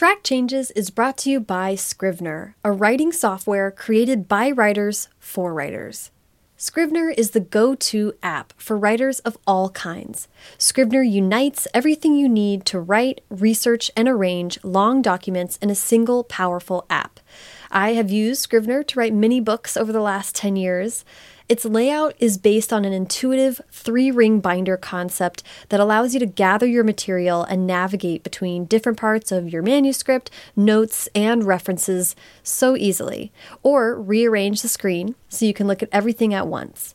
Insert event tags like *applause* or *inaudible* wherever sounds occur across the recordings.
Track Changes is brought to you by Scrivener, a writing software created by writers for writers. Scrivener is the go to app for writers of all kinds. Scrivener unites everything you need to write, research, and arrange long documents in a single powerful app. I have used Scrivener to write many books over the last 10 years. Its layout is based on an intuitive three ring binder concept that allows you to gather your material and navigate between different parts of your manuscript, notes, and references so easily, or rearrange the screen so you can look at everything at once.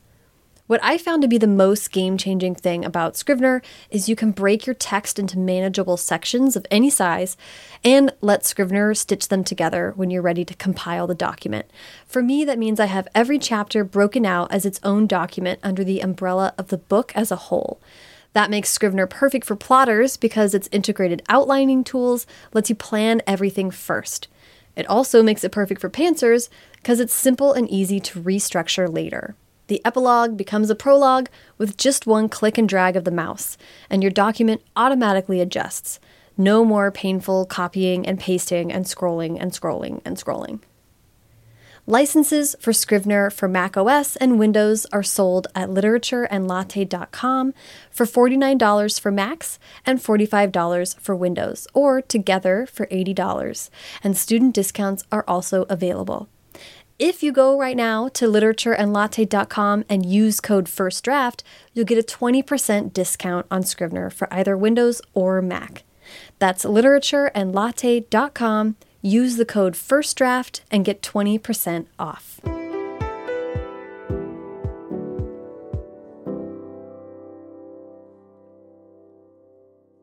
What I found to be the most game changing thing about Scrivener is you can break your text into manageable sections of any size and let Scrivener stitch them together when you're ready to compile the document. For me, that means I have every chapter broken out as its own document under the umbrella of the book as a whole. That makes Scrivener perfect for plotters because its integrated outlining tools lets you plan everything first. It also makes it perfect for pantsers because it's simple and easy to restructure later. The epilogue becomes a prologue with just one click and drag of the mouse, and your document automatically adjusts. No more painful copying and pasting and scrolling and scrolling and scrolling. Licenses for Scrivener for Mac OS and Windows are sold at literatureandlatte.com for $49 for Macs and $45 for Windows, or together for $80, and student discounts are also available. If you go right now to literatureandlatte.com and use code FIRSTDRAFT, you'll get a 20% discount on Scrivener for either Windows or Mac. That's literatureandlatte.com. Use the code FIRSTDRAFT and get 20% off.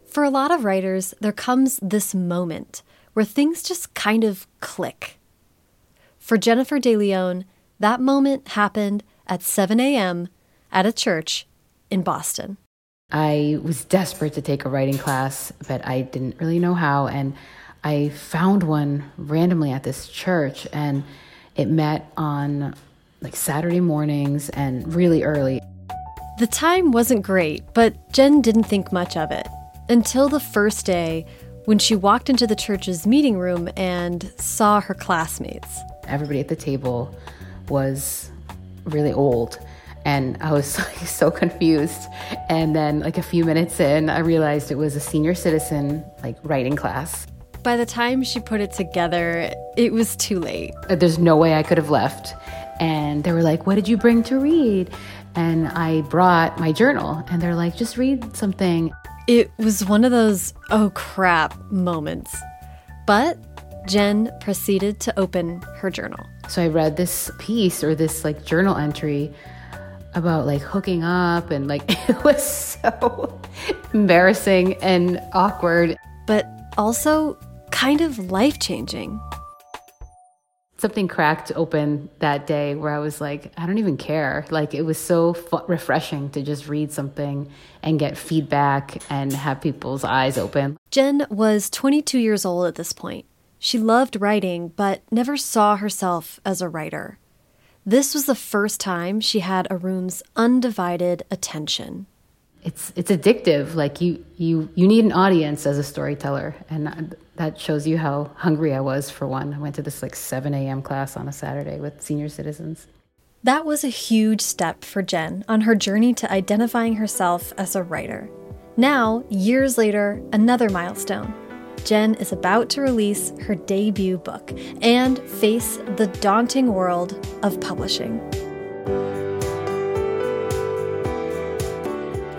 For a lot of writers, there comes this moment where things just kind of click. For Jennifer De Leon, that moment happened at 7 a.m. at a church in Boston. I was desperate to take a writing class, but I didn't really know how. And I found one randomly at this church, and it met on like Saturday mornings and really early. The time wasn't great, but Jen didn't think much of it until the first day when she walked into the church's meeting room and saw her classmates. Everybody at the table was really old and I was *laughs* so confused. And then, like a few minutes in, I realized it was a senior citizen like writing class. By the time she put it together, it was too late. Uh, there's no way I could have left. And they were like, What did you bring to read? And I brought my journal, and they're like, Just read something. It was one of those oh crap moments. But Jen proceeded to open her journal. So I read this piece or this like journal entry about like hooking up and like *laughs* it was so embarrassing and awkward. But also kind of life changing. Something cracked open that day where I was like, I don't even care. Like, it was so refreshing to just read something and get feedback and have people's eyes open. Jen was 22 years old at this point. She loved writing, but never saw herself as a writer. This was the first time she had a room's undivided attention. It's it's addictive. Like you you you need an audience as a storyteller, and that shows you how hungry I was for one. I went to this like 7 a.m. class on a Saturday with senior citizens. That was a huge step for Jen on her journey to identifying herself as a writer. Now, years later, another milestone. Jen is about to release her debut book and face the daunting world of publishing.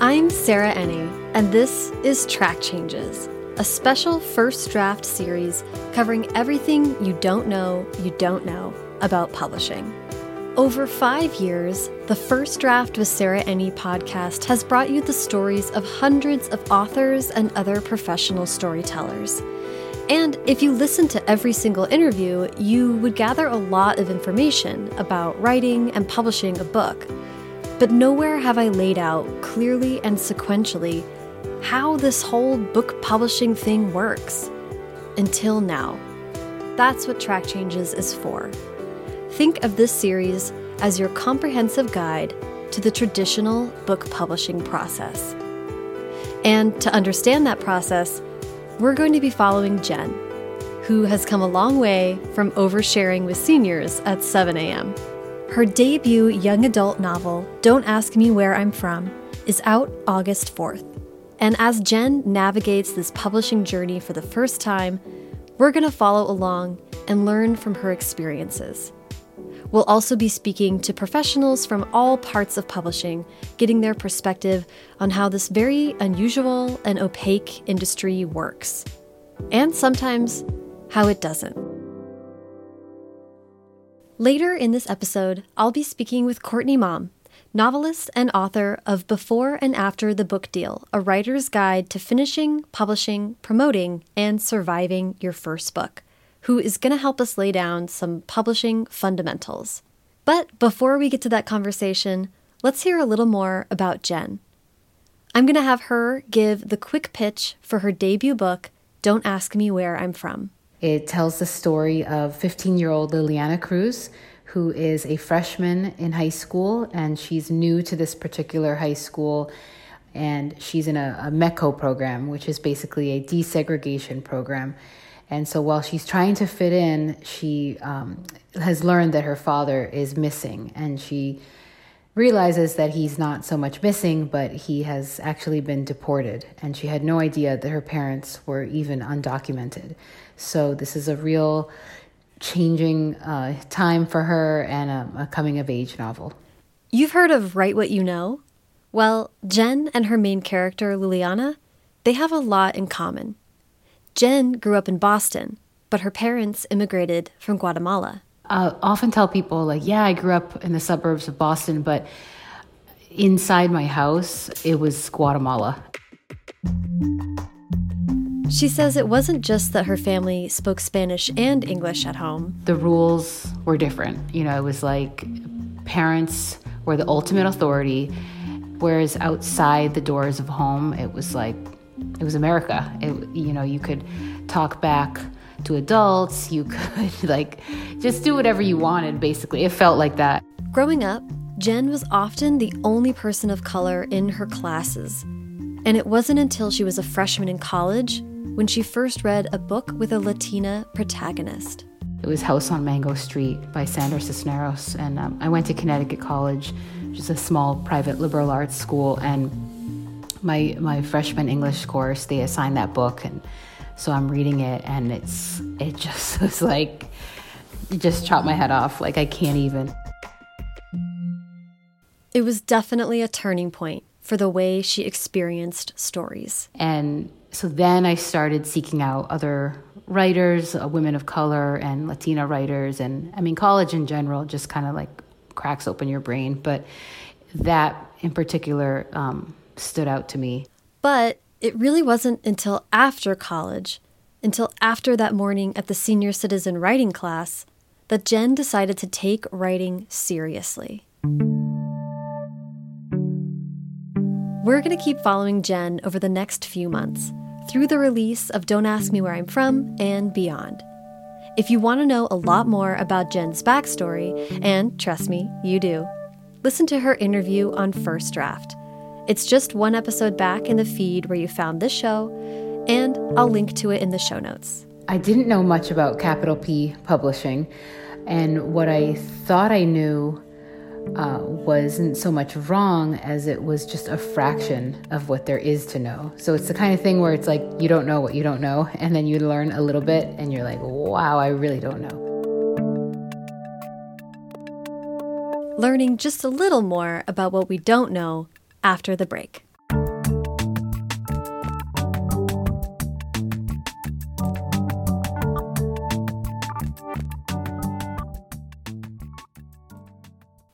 I'm Sarah Enni, and this is Track Changes, a special first draft series covering everything you don't know you don't know about publishing. Over five years, the First Draft with Sarah Enni podcast has brought you the stories of hundreds of authors and other professional storytellers. And if you listened to every single interview, you would gather a lot of information about writing and publishing a book. But nowhere have I laid out clearly and sequentially how this whole book publishing thing works. Until now. That's what Track Changes is for. Think of this series as your comprehensive guide to the traditional book publishing process. And to understand that process, we're going to be following Jen. who has come a long way from oversharing with seniors at 7 a.m. Her debut young adult novel, Don't Ask Me Where I'm From, is out August 4th. And as Jen navigates this publishing journey for the first time, we're going to follow along and learn from her experiences. We'll also be speaking to professionals from all parts of publishing, getting their perspective on how this very unusual and opaque industry works, and sometimes how it doesn't. Later in this episode, I'll be speaking with Courtney Maum, novelist and author of Before and After the Book Deal, a writer's guide to finishing, publishing, promoting, and surviving your first book who is going to help us lay down some publishing fundamentals. But before we get to that conversation, let's hear a little more about Jen. I'm going to have her give the quick pitch for her debut book, Don't Ask Me Where I'm From. It tells the story of 15 year old Liliana Cruz, who is a freshman in high school, and she's new to this particular high school. And she's in a, a METCO program, which is basically a desegregation program. And so while she's trying to fit in, she um, has learned that her father is missing. And she realizes that he's not so much missing, but he has actually been deported. And she had no idea that her parents were even undocumented. So this is a real changing uh, time for her and a, a coming of age novel. You've heard of Write What You Know? Well, Jen and her main character, Liliana, they have a lot in common. Jen grew up in Boston, but her parents immigrated from Guatemala. I often tell people, like, yeah, I grew up in the suburbs of Boston, but inside my house, it was Guatemala. She says it wasn't just that her family spoke Spanish and English at home. The rules were different. You know, it was like parents were the ultimate authority, whereas outside the doors of home, it was like it was America. It, you know, you could talk back to adults. You *laughs* could like just do whatever you wanted. Basically, it felt like that. Growing up, Jen was often the only person of color in her classes, and it wasn't until she was a freshman in college when she first read a book with a Latina protagonist. It was House on Mango Street by Sandra Cisneros, and um, I went to Connecticut College, which is a small private liberal arts school, and my my freshman English course, they assigned that book, and so I'm reading it, and it's it just *laughs* was like it just chopped my head off. Like I can't even. It was definitely a turning point for the way she experienced stories. And so then I started seeking out other writers, uh, women of color, and Latina writers, and I mean college in general just kind of like cracks open your brain, but that in particular. Um, stood out to me. But it really wasn't until after college, until after that morning at the senior citizen writing class, that Jen decided to take writing seriously. We're going to keep following Jen over the next few months through the release of Don't Ask Me Where I'm From and beyond. If you want to know a lot more about Jen's backstory, and trust me, you do, listen to her interview on First Draft. It's just one episode back in the feed where you found this show, and I'll link to it in the show notes. I didn't know much about Capital P Publishing, and what I thought I knew uh, wasn't so much wrong as it was just a fraction of what there is to know. So it's the kind of thing where it's like you don't know what you don't know, and then you learn a little bit, and you're like, wow, I really don't know. Learning just a little more about what we don't know after the break.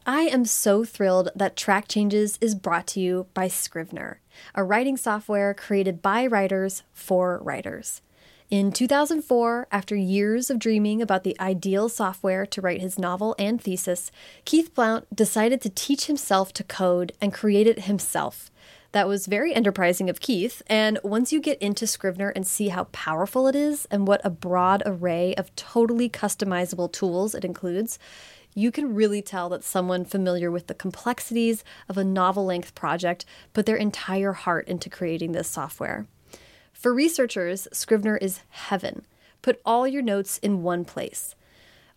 I am so thrilled that Track Changes is brought to you by Scrivener, a writing software created by writers for writers. In 2004, after years of dreaming about the ideal software to write his novel and thesis, Keith Blount decided to teach himself to code and create it himself. That was very enterprising of Keith, and once you get into Scrivener and see how powerful it is and what a broad array of totally customizable tools it includes, you can really tell that someone familiar with the complexities of a novel length project put their entire heart into creating this software. For researchers, Scrivener is heaven. Put all your notes in one place.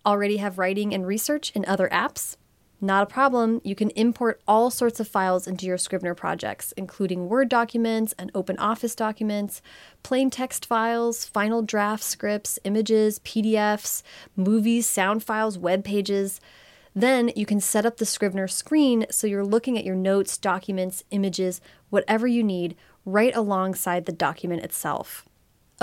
Already have writing and research in other apps? Not a problem. You can import all sorts of files into your Scrivener projects, including Word documents and Open Office documents, plain text files, final draft scripts, images, PDFs, movies, sound files, web pages. Then you can set up the Scrivener screen so you're looking at your notes, documents, images, whatever you need, right alongside the document itself.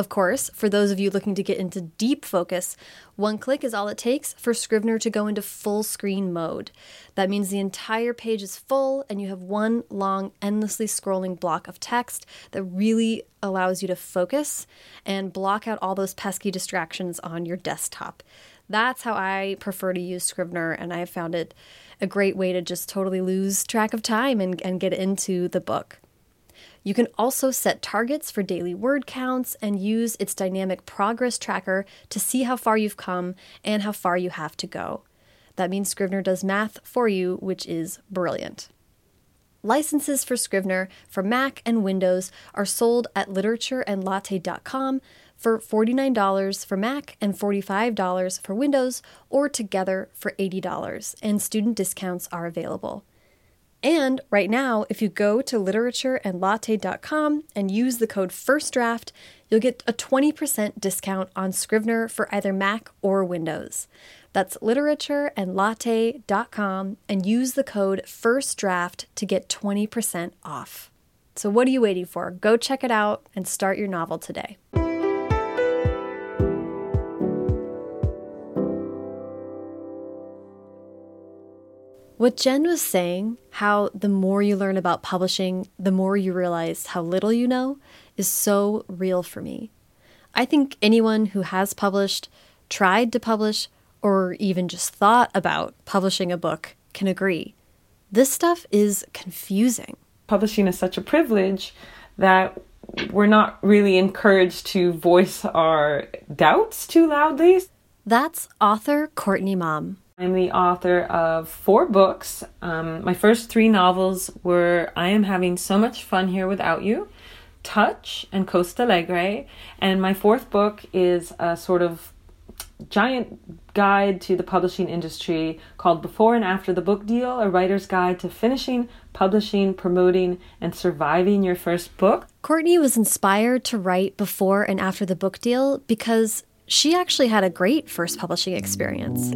Of course, for those of you looking to get into deep focus, one click is all it takes for Scrivener to go into full screen mode. That means the entire page is full and you have one long, endlessly scrolling block of text that really allows you to focus and block out all those pesky distractions on your desktop. That's how I prefer to use Scrivener, and I have found it a great way to just totally lose track of time and, and get into the book. You can also set targets for daily word counts and use its dynamic progress tracker to see how far you've come and how far you have to go. That means Scrivener does math for you, which is brilliant. Licenses for Scrivener for Mac and Windows are sold at literatureandlatte.com for $49 for Mac and $45 for Windows, or together for $80, and student discounts are available. And right now, if you go to literatureandlatte.com and use the code FIRSTDRAFT, you'll get a 20% discount on Scrivener for either Mac or Windows. That's literatureandlatte.com and use the code FIRSTDRAFT to get 20% off. So, what are you waiting for? Go check it out and start your novel today. What Jen was saying, how the more you learn about publishing, the more you realize how little you know, is so real for me. I think anyone who has published, tried to publish, or even just thought about publishing a book can agree. This stuff is confusing. Publishing is such a privilege that we're not really encouraged to voice our doubts too loudly. That's author Courtney Maum. I'm the author of four books. Um, my first three novels were I Am Having So Much Fun Here Without You, Touch, and Costalegre. And my fourth book is a sort of giant guide to the publishing industry called Before and After the Book Deal, a writer's guide to finishing, publishing, promoting, and surviving your first book. Courtney was inspired to write Before and After the Book Deal because she actually had a great first publishing experience.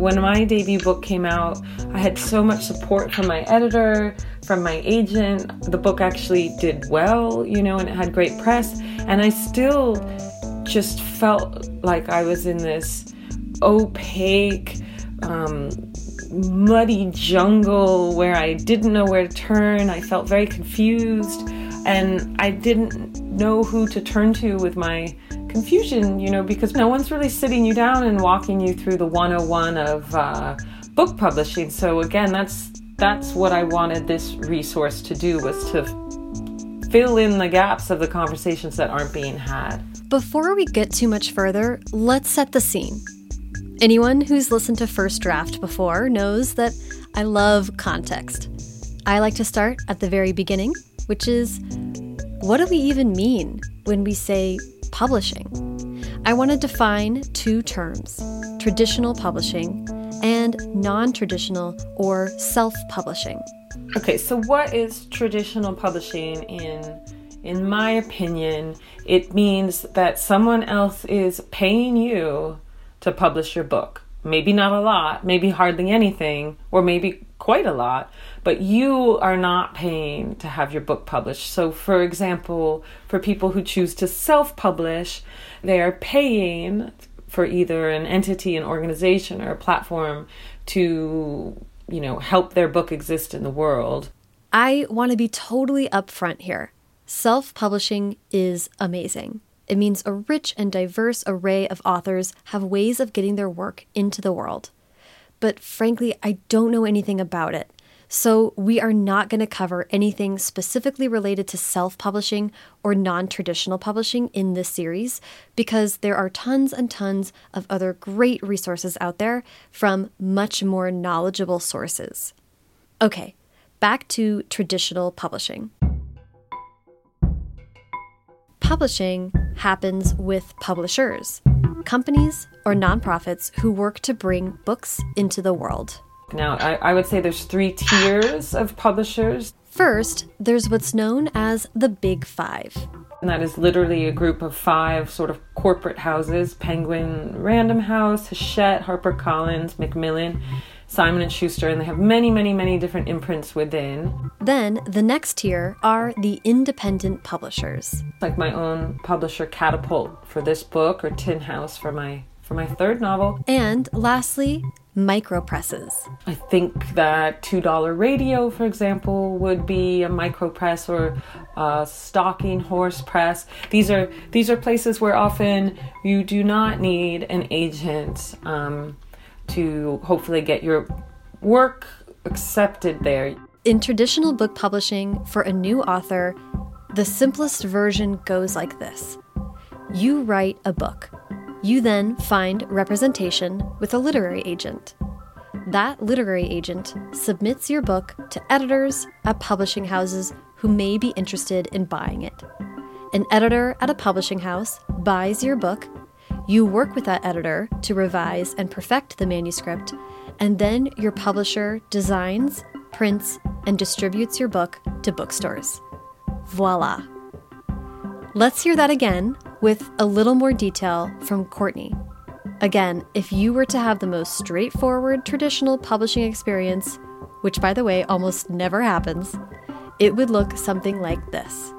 When my debut book came out, I had so much support from my editor, from my agent. The book actually did well, you know, and it had great press. And I still just felt like I was in this opaque, um, muddy jungle where I didn't know where to turn. I felt very confused and I didn't know who to turn to with my confusion, you know, because no one's really sitting you down and walking you through the 101 of uh, book publishing. So again, that's that's what I wanted this resource to do was to fill in the gaps of the conversations that aren't being had. Before we get too much further, let's set the scene. Anyone who's listened to First Draft before knows that I love context. I like to start at the very beginning, which is what do we even mean when we say publishing. I want to define two terms traditional publishing and non traditional or self publishing. Okay, so what is traditional publishing in in my opinion, it means that someone else is paying you to publish your book. Maybe not a lot, maybe hardly anything, or maybe quite a lot, but you are not paying to have your book published. So, for example, for people who choose to self publish, they are paying for either an entity, an organization, or a platform to, you know, help their book exist in the world. I want to be totally upfront here. Self publishing is amazing. It means a rich and diverse array of authors have ways of getting their work into the world. But frankly, I don't know anything about it. So, we are not going to cover anything specifically related to self publishing or non traditional publishing in this series because there are tons and tons of other great resources out there from much more knowledgeable sources. Okay, back to traditional publishing. Publishing happens with publishers, companies or nonprofits who work to bring books into the world. Now, I, I would say there's three tiers of publishers. First, there's what's known as the Big Five. And that is literally a group of five sort of corporate houses Penguin Random House, Hachette, HarperCollins, Macmillan, Simon and Schuster, and they have many, many, many different imprints within. Then the next tier are the independent publishers. Like my own publisher Catapult for this book or Tin House for my for my third novel. And lastly, micro presses. I think that Two Dollar Radio, for example, would be a micro press or a StalkingHorse Press. These are these are places where often you do not need an agent um, to hopefully get your work accepted there. In traditional book publishing for a new author, the simplest version goes like this You write a book. You then find representation with a literary agent. That literary agent submits your book to editors at publishing houses who may be interested in buying it. An editor at a publishing house buys your book. You work with that editor to revise and perfect the manuscript, and then your publisher designs, prints, and distributes your book to bookstores. Voila! Let's hear that again with a little more detail from Courtney. Again, if you were to have the most straightforward traditional publishing experience, which by the way almost never happens, it would look something like this.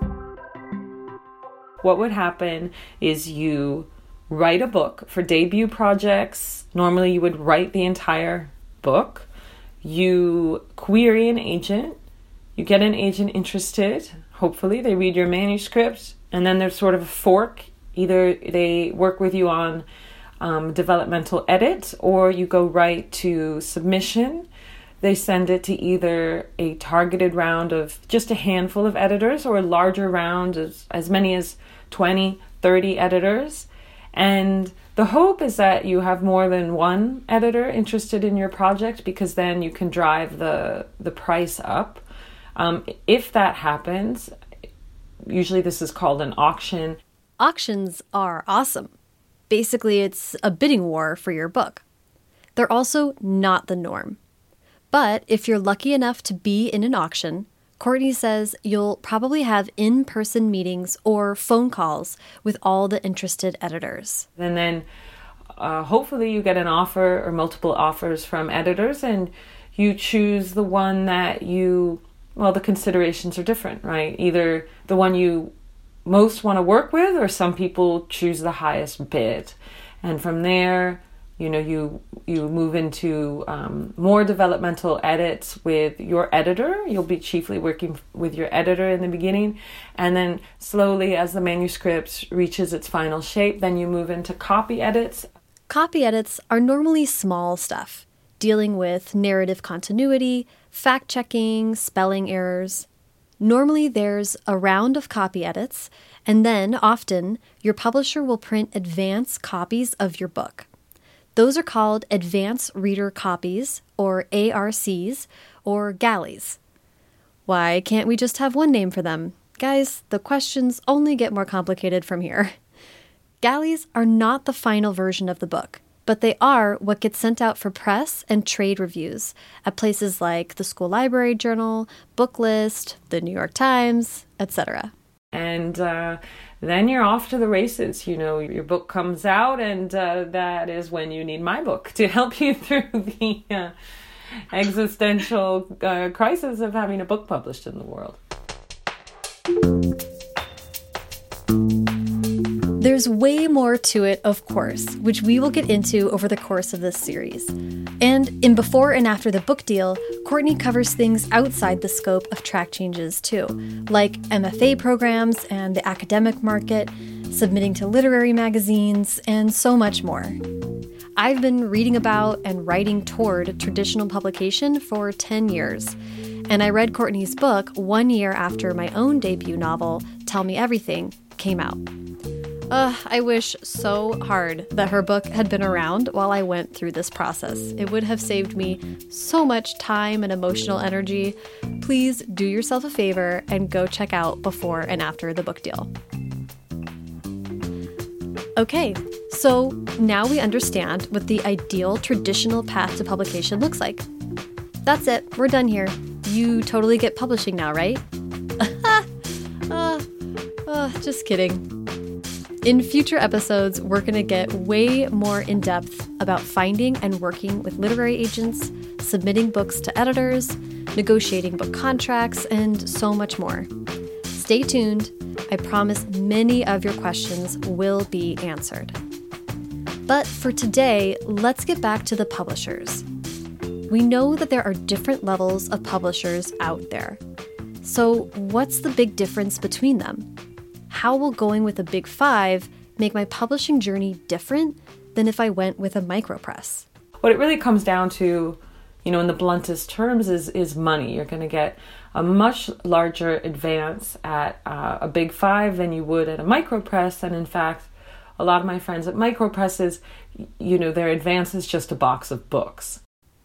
What would happen is you write a book for debut projects. Normally, you would write the entire book. You query an agent. You get an agent interested. Hopefully, they read your manuscript, and then there's sort of a fork. Either they work with you on um, developmental edit, or you go right to submission. They send it to either a targeted round of just a handful of editors or a larger round of as many as 20, 30 editors. And the hope is that you have more than one editor interested in your project because then you can drive the, the price up. Um, if that happens, usually this is called an auction. Auctions are awesome. Basically, it's a bidding war for your book. They're also not the norm. But if you're lucky enough to be in an auction, Courtney says you'll probably have in person meetings or phone calls with all the interested editors. And then uh, hopefully you get an offer or multiple offers from editors and you choose the one that you, well, the considerations are different, right? Either the one you most want to work with, or some people choose the highest bid. And from there, you know you you move into um, more developmental edits with your editor. You'll be chiefly working with your editor in the beginning. And then slowly as the manuscript reaches its final shape then you move into copy edits. Copy edits are normally small stuff dealing with narrative continuity fact checking spelling errors. Normally there's a round of copy edits and then often your publisher will print advance copies of your book those are called Advance Reader Copies, or ARCs, or galleys. Why can't we just have one name for them? Guys, the questions only get more complicated from here. *laughs* Galleys are not the final version of the book, but they are what gets sent out for press and trade reviews at places like the School Library Journal, Booklist, the New York Times, etc. And uh, then you're off to the races. You know, your book comes out, and uh, that is when you need my book to help *laughs* you through the uh, existential uh, crisis of having a book published in the world. Mm. There's way more to it, of course, which we will get into over the course of this series. And in Before and After the Book Deal, Courtney covers things outside the scope of track changes too, like MFA programs and the academic market, submitting to literary magazines, and so much more. I've been reading about and writing toward traditional publication for 10 years, and I read Courtney's book one year after my own debut novel, Tell Me Everything, came out. Ugh, I wish so hard that her book had been around while I went through this process. It would have saved me so much time and emotional energy. Please do yourself a favor and go check out Before and After the Book Deal. Okay, so now we understand what the ideal traditional path to publication looks like. That's it, we're done here. You totally get publishing now, right? *laughs* uh, uh, just kidding. In future episodes, we're going to get way more in depth about finding and working with literary agents, submitting books to editors, negotiating book contracts, and so much more. Stay tuned. I promise many of your questions will be answered. But for today, let's get back to the publishers. We know that there are different levels of publishers out there. So, what's the big difference between them? How will going with a big five make my publishing journey different than if I went with a micro press? What it really comes down to, you know, in the bluntest terms, is is money. You're going to get a much larger advance at uh, a big five than you would at a micro press, and in fact, a lot of my friends at micro presses, you know, their advance is just a box of books.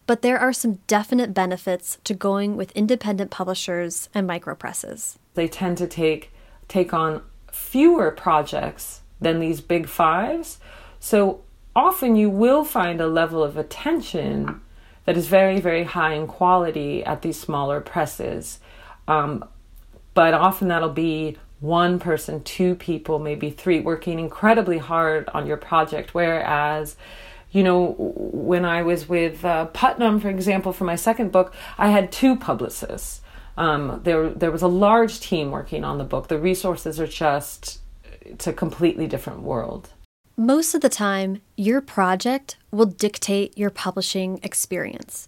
But there are some definite benefits to going with independent publishers and micropresses. They tend to take take on fewer projects than these big fives. So often you will find a level of attention that is very, very high in quality at these smaller presses. Um, but often that'll be one person, two people, maybe three, working incredibly hard on your project. Whereas, you know, when I was with uh, Putnam, for example, for my second book, I had two publicists. Um, there, there was a large team working on the book. The resources are just, it's a completely different world. Most of the time, your project will dictate your publishing experience.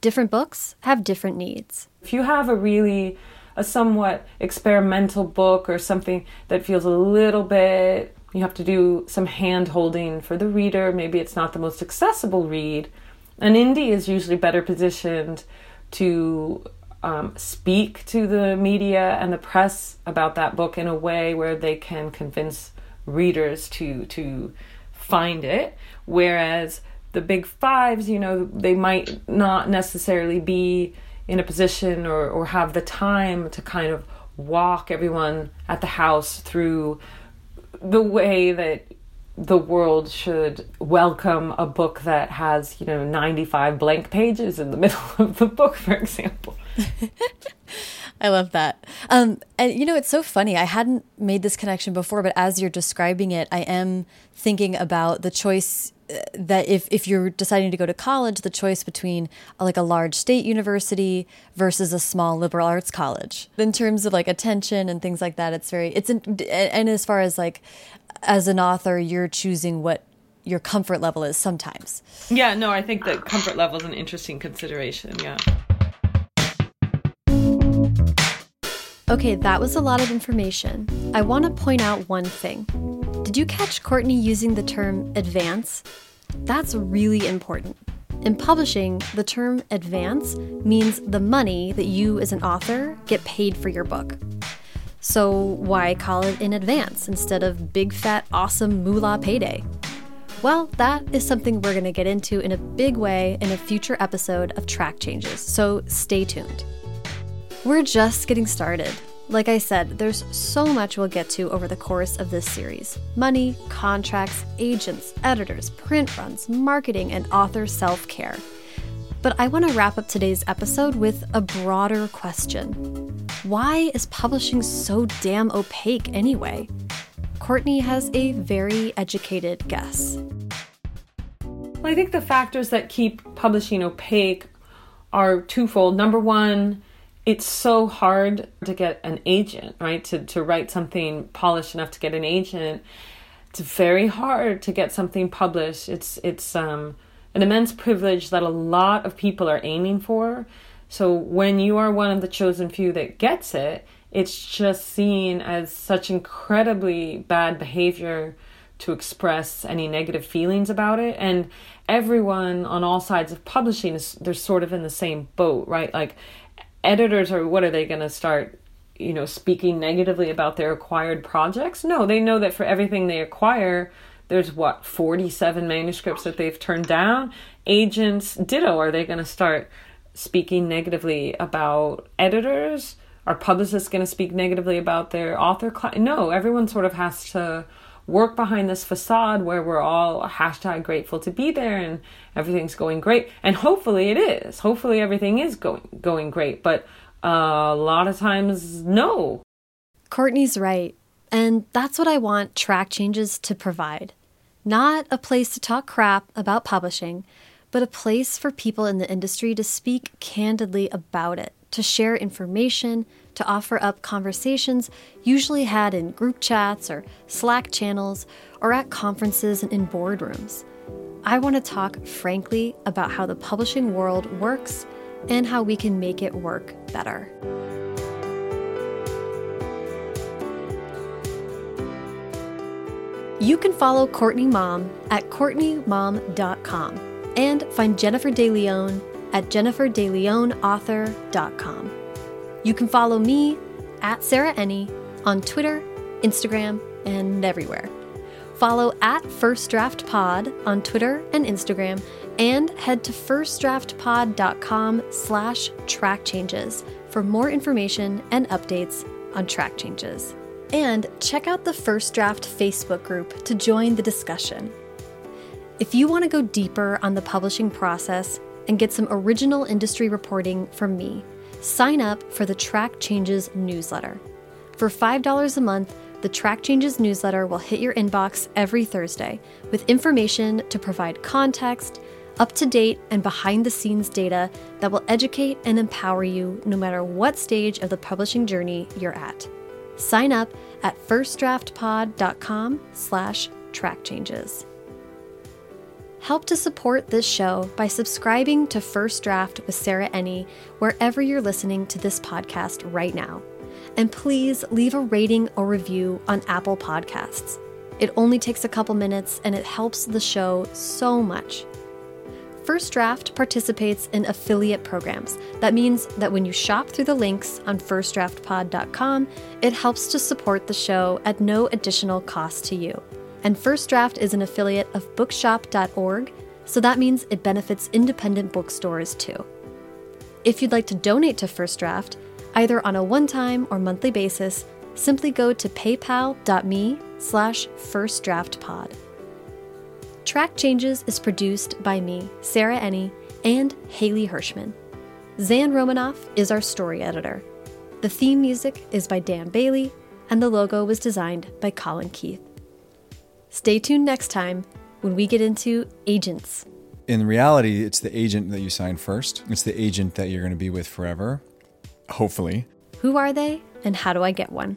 Different books have different needs. If you have a really, a somewhat experimental book or something that feels a little bit, you have to do some hand holding for the reader, maybe it's not the most accessible read, an indie is usually better positioned to um, speak to the media and the press about that book in a way where they can convince readers to to find it whereas the big fives you know they might not necessarily be in a position or, or have the time to kind of walk everyone at the house through the way that the world should welcome a book that has, you know, 95 blank pages in the *laughs* middle of the book, for example. *laughs* I love that. Um, and you know, it's so funny. I hadn't made this connection before, but as you're describing it, I am thinking about the choice uh, that if, if you're deciding to go to college, the choice between a, like a large state university versus a small liberal arts college. In terms of like attention and things like that, it's very, it's, in, and as far as like, as an author, you're choosing what your comfort level is sometimes. Yeah, no, I think that comfort level is an interesting consideration. Yeah. Okay, that was a lot of information. I want to point out one thing. Did you catch Courtney using the term advance? That's really important. In publishing, the term advance means the money that you as an author get paid for your book. So why call it in advance instead of big fat awesome moolah payday? Well, that is something we're going to get into in a big way in a future episode of Track Changes, so stay tuned. We're just getting started. Like I said, there's so much we'll get to over the course of this series money, contracts, agents, editors, print runs, marketing, and author self care. But I want to wrap up today's episode with a broader question Why is publishing so damn opaque anyway? Courtney has a very educated guess. Well, I think the factors that keep publishing opaque are twofold. Number one, it's so hard to get an agent, right? To to write something polished enough to get an agent. It's very hard to get something published. It's it's um an immense privilege that a lot of people are aiming for. So when you are one of the chosen few that gets it, it's just seen as such incredibly bad behavior to express any negative feelings about it and everyone on all sides of publishing is they're sort of in the same boat right like editors are what are they going to start you know speaking negatively about their acquired projects? No they know that for everything they acquire there's what 47 manuscripts that they've turned down? Agents ditto are they going to start speaking negatively about editors? Are publicists going to speak negatively about their author no everyone sort of has to work behind this facade where we're all hashtag grateful to be there and everything's going great. And hopefully it is. Hopefully everything is going going great. But uh, a lot of times, no. Courtney's right. And that's what I want track changes to provide. Not a place to talk crap about publishing, but a place for people in the industry to speak candidly about it, to share information, to offer up conversations usually had in group chats or Slack channels or at conferences and in boardrooms. I want to talk frankly about how the publishing world works and how we can make it work better. You can follow Courtney Maum at CourtneyMaum.com and find Jennifer DeLeon at JenniferDeLeonAuthor.com. You can follow me at Sarah Enni on Twitter, Instagram, and everywhere. Follow at First Draft Pod on Twitter and Instagram, and head to firstdraftpod.com slash track changes for more information and updates on track changes. And check out the First Draft Facebook group to join the discussion. If you want to go deeper on the publishing process and get some original industry reporting from me, sign up for the Track Changes newsletter. For $5 a month, the Track Changes newsletter will hit your inbox every Thursday with information to provide context, up to date, and behind the scenes data that will educate and empower you no matter what stage of the publishing journey you're at. Sign up at firstdraftpod.com slash track changes. Help to support this show by subscribing to First Draft with Sarah Enni wherever you're listening to this podcast right now. And please leave a rating or review on Apple Podcasts. It only takes a couple minutes and it helps the show so much. First Draft participates in affiliate programs. That means that when you shop through the links on firstdraftpod.com, it helps to support the show at no additional cost to you. And First Draft is an affiliate of bookshop.org, so that means it benefits independent bookstores too. If you'd like to donate to First Draft, either on a one-time or monthly basis, simply go to paypal.me slash firstdraftpod. Track Changes is produced by me, Sarah Enni, and Haley Hirschman. Zan Romanoff is our story editor. The theme music is by Dan Bailey, and the logo was designed by Colin Keith. Stay tuned next time when we get into agents. In reality, it's the agent that you sign first. It's the agent that you're going to be with forever, hopefully. Who are they, and how do I get one?